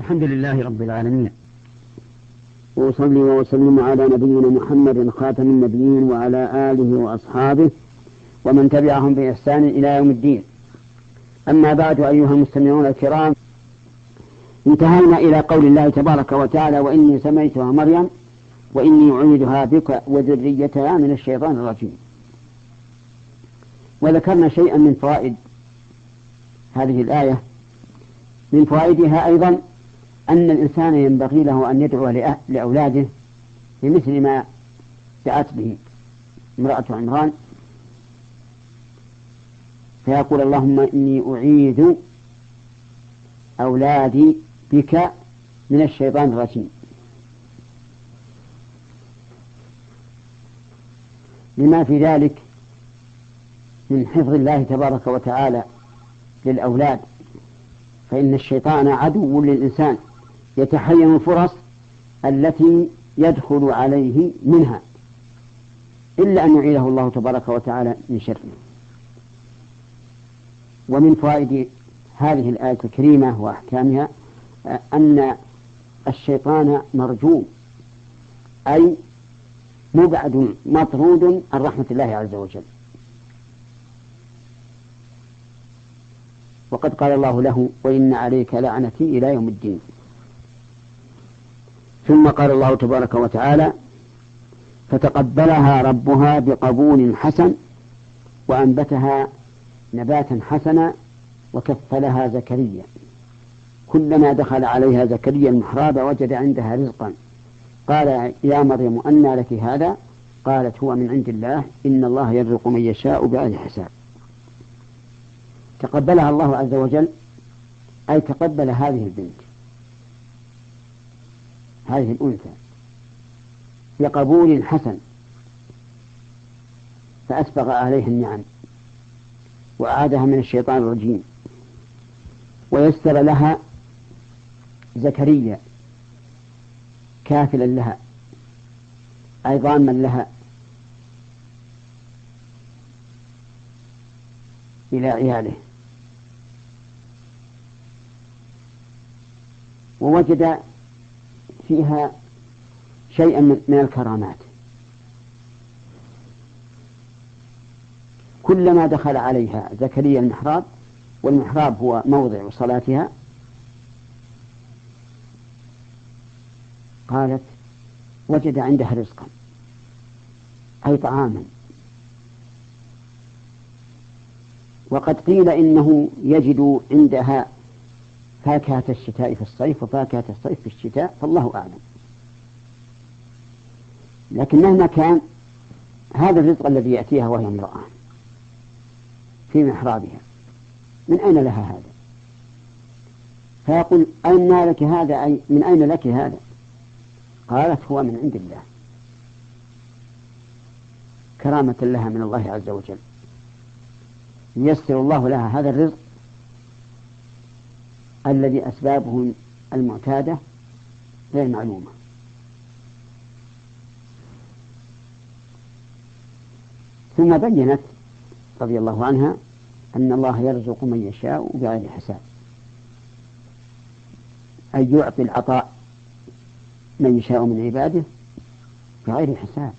الحمد لله رب العالمين. وأصلي وأسلم على نبينا محمد خاتم النبيين وعلى آله وأصحابه ومن تبعهم بإحسان إلى يوم الدين. أما بعد أيها المستمعون الكرام انتهينا إلى قول الله تبارك وتعالى وإني سميتها مريم وإني أعيدها بك وذريتها من الشيطان الرجيم. وذكرنا شيئا من فوائد هذه الآية. من فوائدها أيضا أن الإنسان ينبغي له أن يدعو لأولاده بمثل ما دعت به امرأة عمران. فيقول اللهم إني أعيذ أولادي بك من الشيطان الرجيم. لما في ذلك من حفظ الله تبارك وتعالى للأولاد فإن الشيطان عدو للإنسان. يتحين الفرص التي يدخل عليه منها إلا أن يعيده الله تبارك وتعالى من شره ومن فوائد هذه الآية الكريمة وأحكامها أن الشيطان مرجوم أي مبعد مطرود عن رحمة الله عز وجل. وقد قال الله له وإن عليك لعنتي إلى يوم الدين. ثم قال الله تبارك وتعالى فتقبلها ربها بقبول حسن وأنبتها نباتا حسنا وكفلها زكريا. كلما دخل عليها زكريا المحراب وجد عندها رزقا. قال يا مريم أنى لك هذا؟ قالت هو من عند الله إن الله يرزق من يشاء بغير حساب. تقبلها الله عز وجل أي تقبل هذه البنت. هذه الأنثى بقبول حسن فأسبغ عليها النعم وأعادها من الشيطان الرجيم ويسر لها زكريا كافلا لها أي ضاما لها إلى عياله. ووجد فيها شيئا من الكرامات. كلما دخل عليها زكريا المحراب والمحراب هو موضع صلاتها قالت وجد عندها رزقا أي طعاما. وقد قيل إنه يجد عندها فاكهة الشتاء في الصيف وفاكهة الصيف في الشتاء فالله أعلم. لكن مهما كان هذا الرزق الذي يأتيها وهي امرأة في محرابها من أين لها هذا؟ فيقول أين لك هذا؟ أي من أين لك هذا؟ قالت هو من عند الله. كرامة لها من الله عز وجل. ييسر الله لها هذا الرزق الذي أسبابه المعتادة غير معلومة. ثم بينت رضي الله عنها أن الله يرزق من يشاء بغير حساب. أي يعطي العطاء من يشاء من عباده بغير حساب.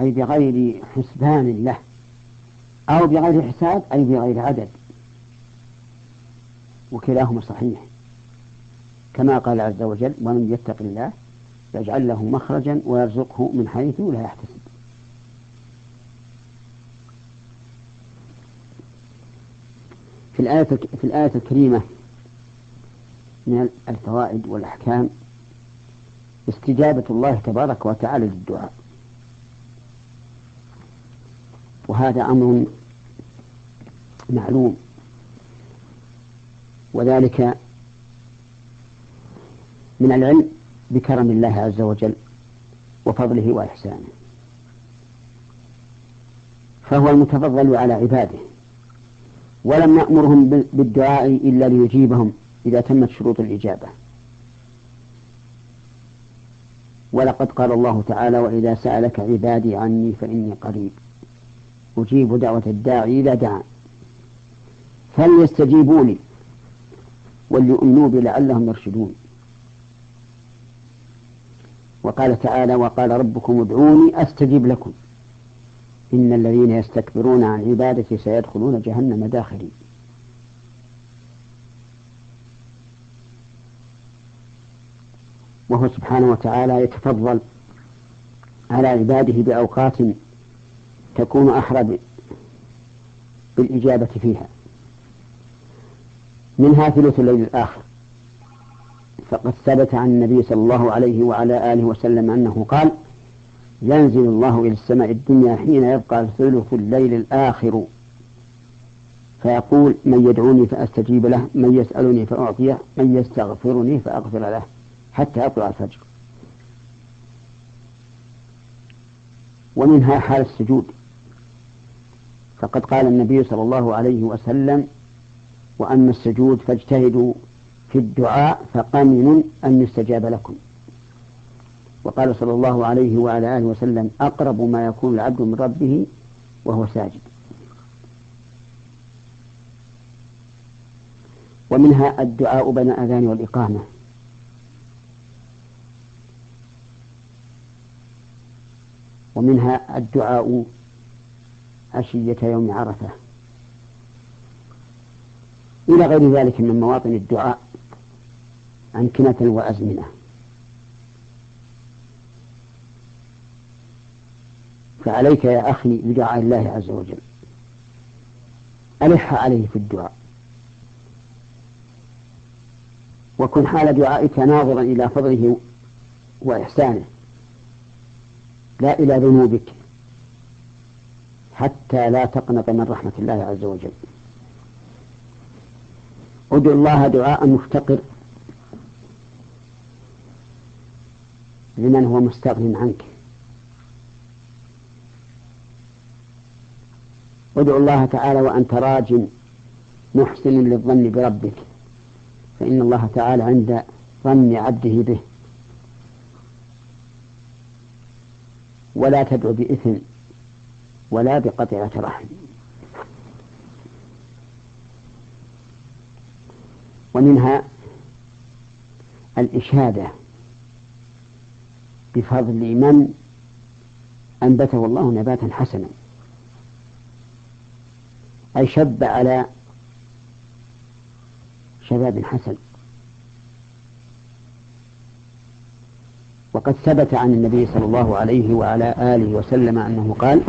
أي بغير حسبان له. أو بغير حساب أي بغير عدد. وكلاهما صحيح. كما قال عز وجل ومن يتق الله يجعل له مخرجا ويرزقه من حيث لا يحتسب. في الآية في الآية الكريمة من الفوائد والأحكام استجابة الله تبارك وتعالى للدعاء. وهذا أمر معلوم. وذلك من العلم بكرم الله عز وجل وفضله وإحسانه. فهو المتفضل على عباده ولم نأمرهم بالدعاء إلا ليجيبهم إذا تمت شروط الإجابة. ولقد قال الله تعالى وإذا سألك عبادي عني فإني قريب. أجيب دعوة الداعي إذا دعا. فليستجيبوا لي وليؤمنوا بي لعلهم يرشدون. وقال تعالى وقال ربكم ادعوني أستجب لكم. إن الذين يستكبرون عن عبادتي سيدخلون جهنم داخلين. وهو سبحانه وتعالى يتفضل على عباده بأوقات تكون أحرى بالإجابة فيها. منها ثلث الليل الآخر. فقد ثبت عن النبي صلى الله عليه وعلى آله وسلم أنه قال ينزل الله إلى السماء الدنيا حين يبقى ثلث الليل الآخر. فيقول من يدعوني فأستجيب له من يسألني فأعطيه من يستغفرني فأغفر له حتى يطلع الفجر. ومنها حال السجود. فقد قال النبي صلى الله عليه وسلم وأما السجود فاجتهدوا في الدعاء فقمن أن يستجاب لكم. وقال صلى الله عليه وعلى آله وسلم أقرب ما يكون العبد من ربه وهو ساجد. ومنها الدعاء بين الأذان والإقامة. ومنها الدعاء عشية يوم عرفة. إلى غير ذلك من مواطن الدعاء أمكنة وأزمنة. فعليك يا أخي بدعاء الله عز وجل. ألح عليه في الدعاء. وكن حال دعائك ناظرا إلى فضله وإحسانه. لا إلى ذنوبك. حتى لا تقنط من رحمة الله عز وجل. ادعو الله دعاء مفتقر. لمن هو مستغن عنك. ادعو الله تعالى وأنت راج محسن للظن بربك. فإن الله تعالى عند ظن عبده به. ولا تدعو بإثم ولا بقطيعة رحم. ومنها الإشادة بفضل من أنبته الله نباتا حسنا أي شب على شباب حسن. وقد ثبت عن النبي صلى الله عليه وعلى آله وسلم أنه قال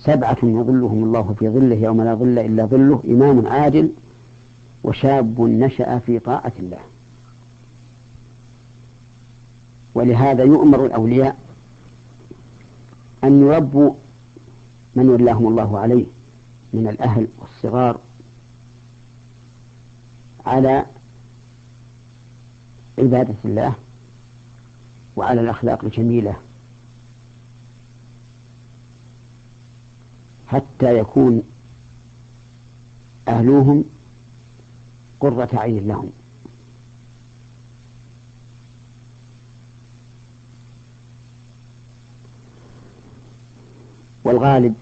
سبعة يظلهم الله في ظله يوم لا ظل إلا ظله إمام عادل وشاب نشأ في طاعة الله. ولهذا يؤمر الأولياء أن يربوا من ولاهم الله عليه من الأهل والصغار على عبادة الله وعلى الأخلاق الجميلة حتى يكون أهلوهم قرة عين لهم. والغالب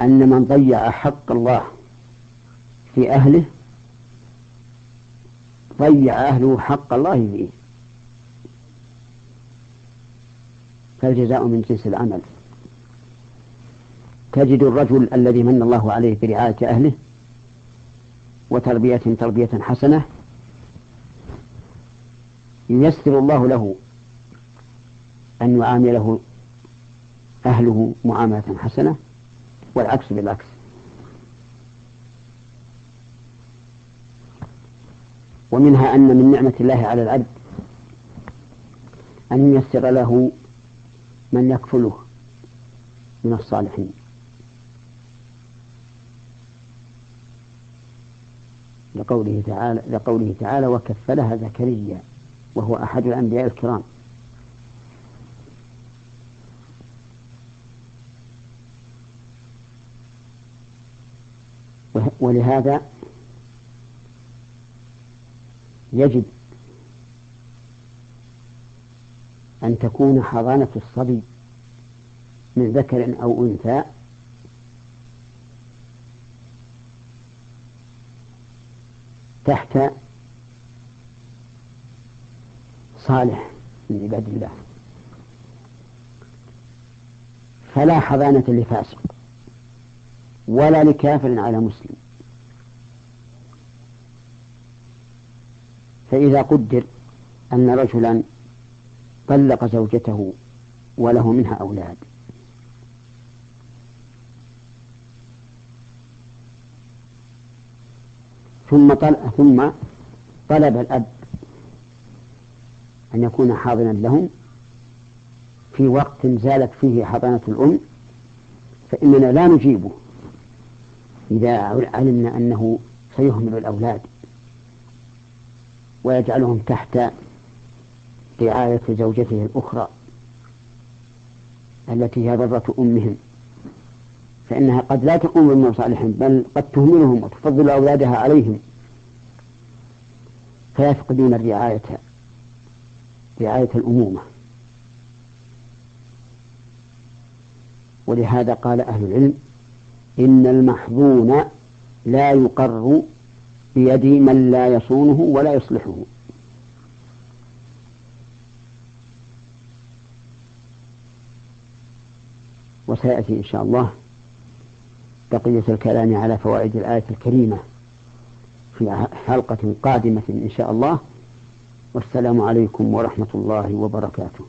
أن من ضيع حق الله في أهله ضيع أهله حق الله فيه. فالجزاء من جنس العمل. تجد الرجل الذي من الله عليه برعاية أهله وتربية تربية حسنة ييسر الله له أن يعامله أهله معاملة حسنة والعكس بالعكس. ومنها أن من نعمة الله على العبد أن ييسر له من يكفله من الصالحين. لقوله تعالى لقوله تعالى وكفلها زكريا وهو أحد الأنبياء الكرام. ولهذا يجب أن تكون حضانة الصبي من ذكر أو أنثى تحت صالح من عباد الله. فلا حضانة لفاسق ولا لكافر على مسلم. فإذا قدر أن رجلا طلق زوجته وله منها أولاد ثم طلب ثم طلب الأب أن يكون حاضنا لهم. في وقت زالت فيه حضانة الأم فإننا لا نجيبه. إذا علمنا أنه سيهمل الأولاد ويجعلهم تحت رعاية زوجته الأخرى التي هي ضرة أمهم. فإنها قد لا تقوم بمصالحهم بل قد تهملهم وتفضل أولادها عليهم. فيفقدون الرعاية رعاية الأمومة. ولهذا قال أهل العلم إن المحظون لا يقر بيد من لا يصونه ولا يصلحه. وسيأتي إن شاء الله بقية الكلام على فوائد الآية الكريمة في حلقة قادمة إن شاء الله. والسلام عليكم ورحمة الله وبركاته.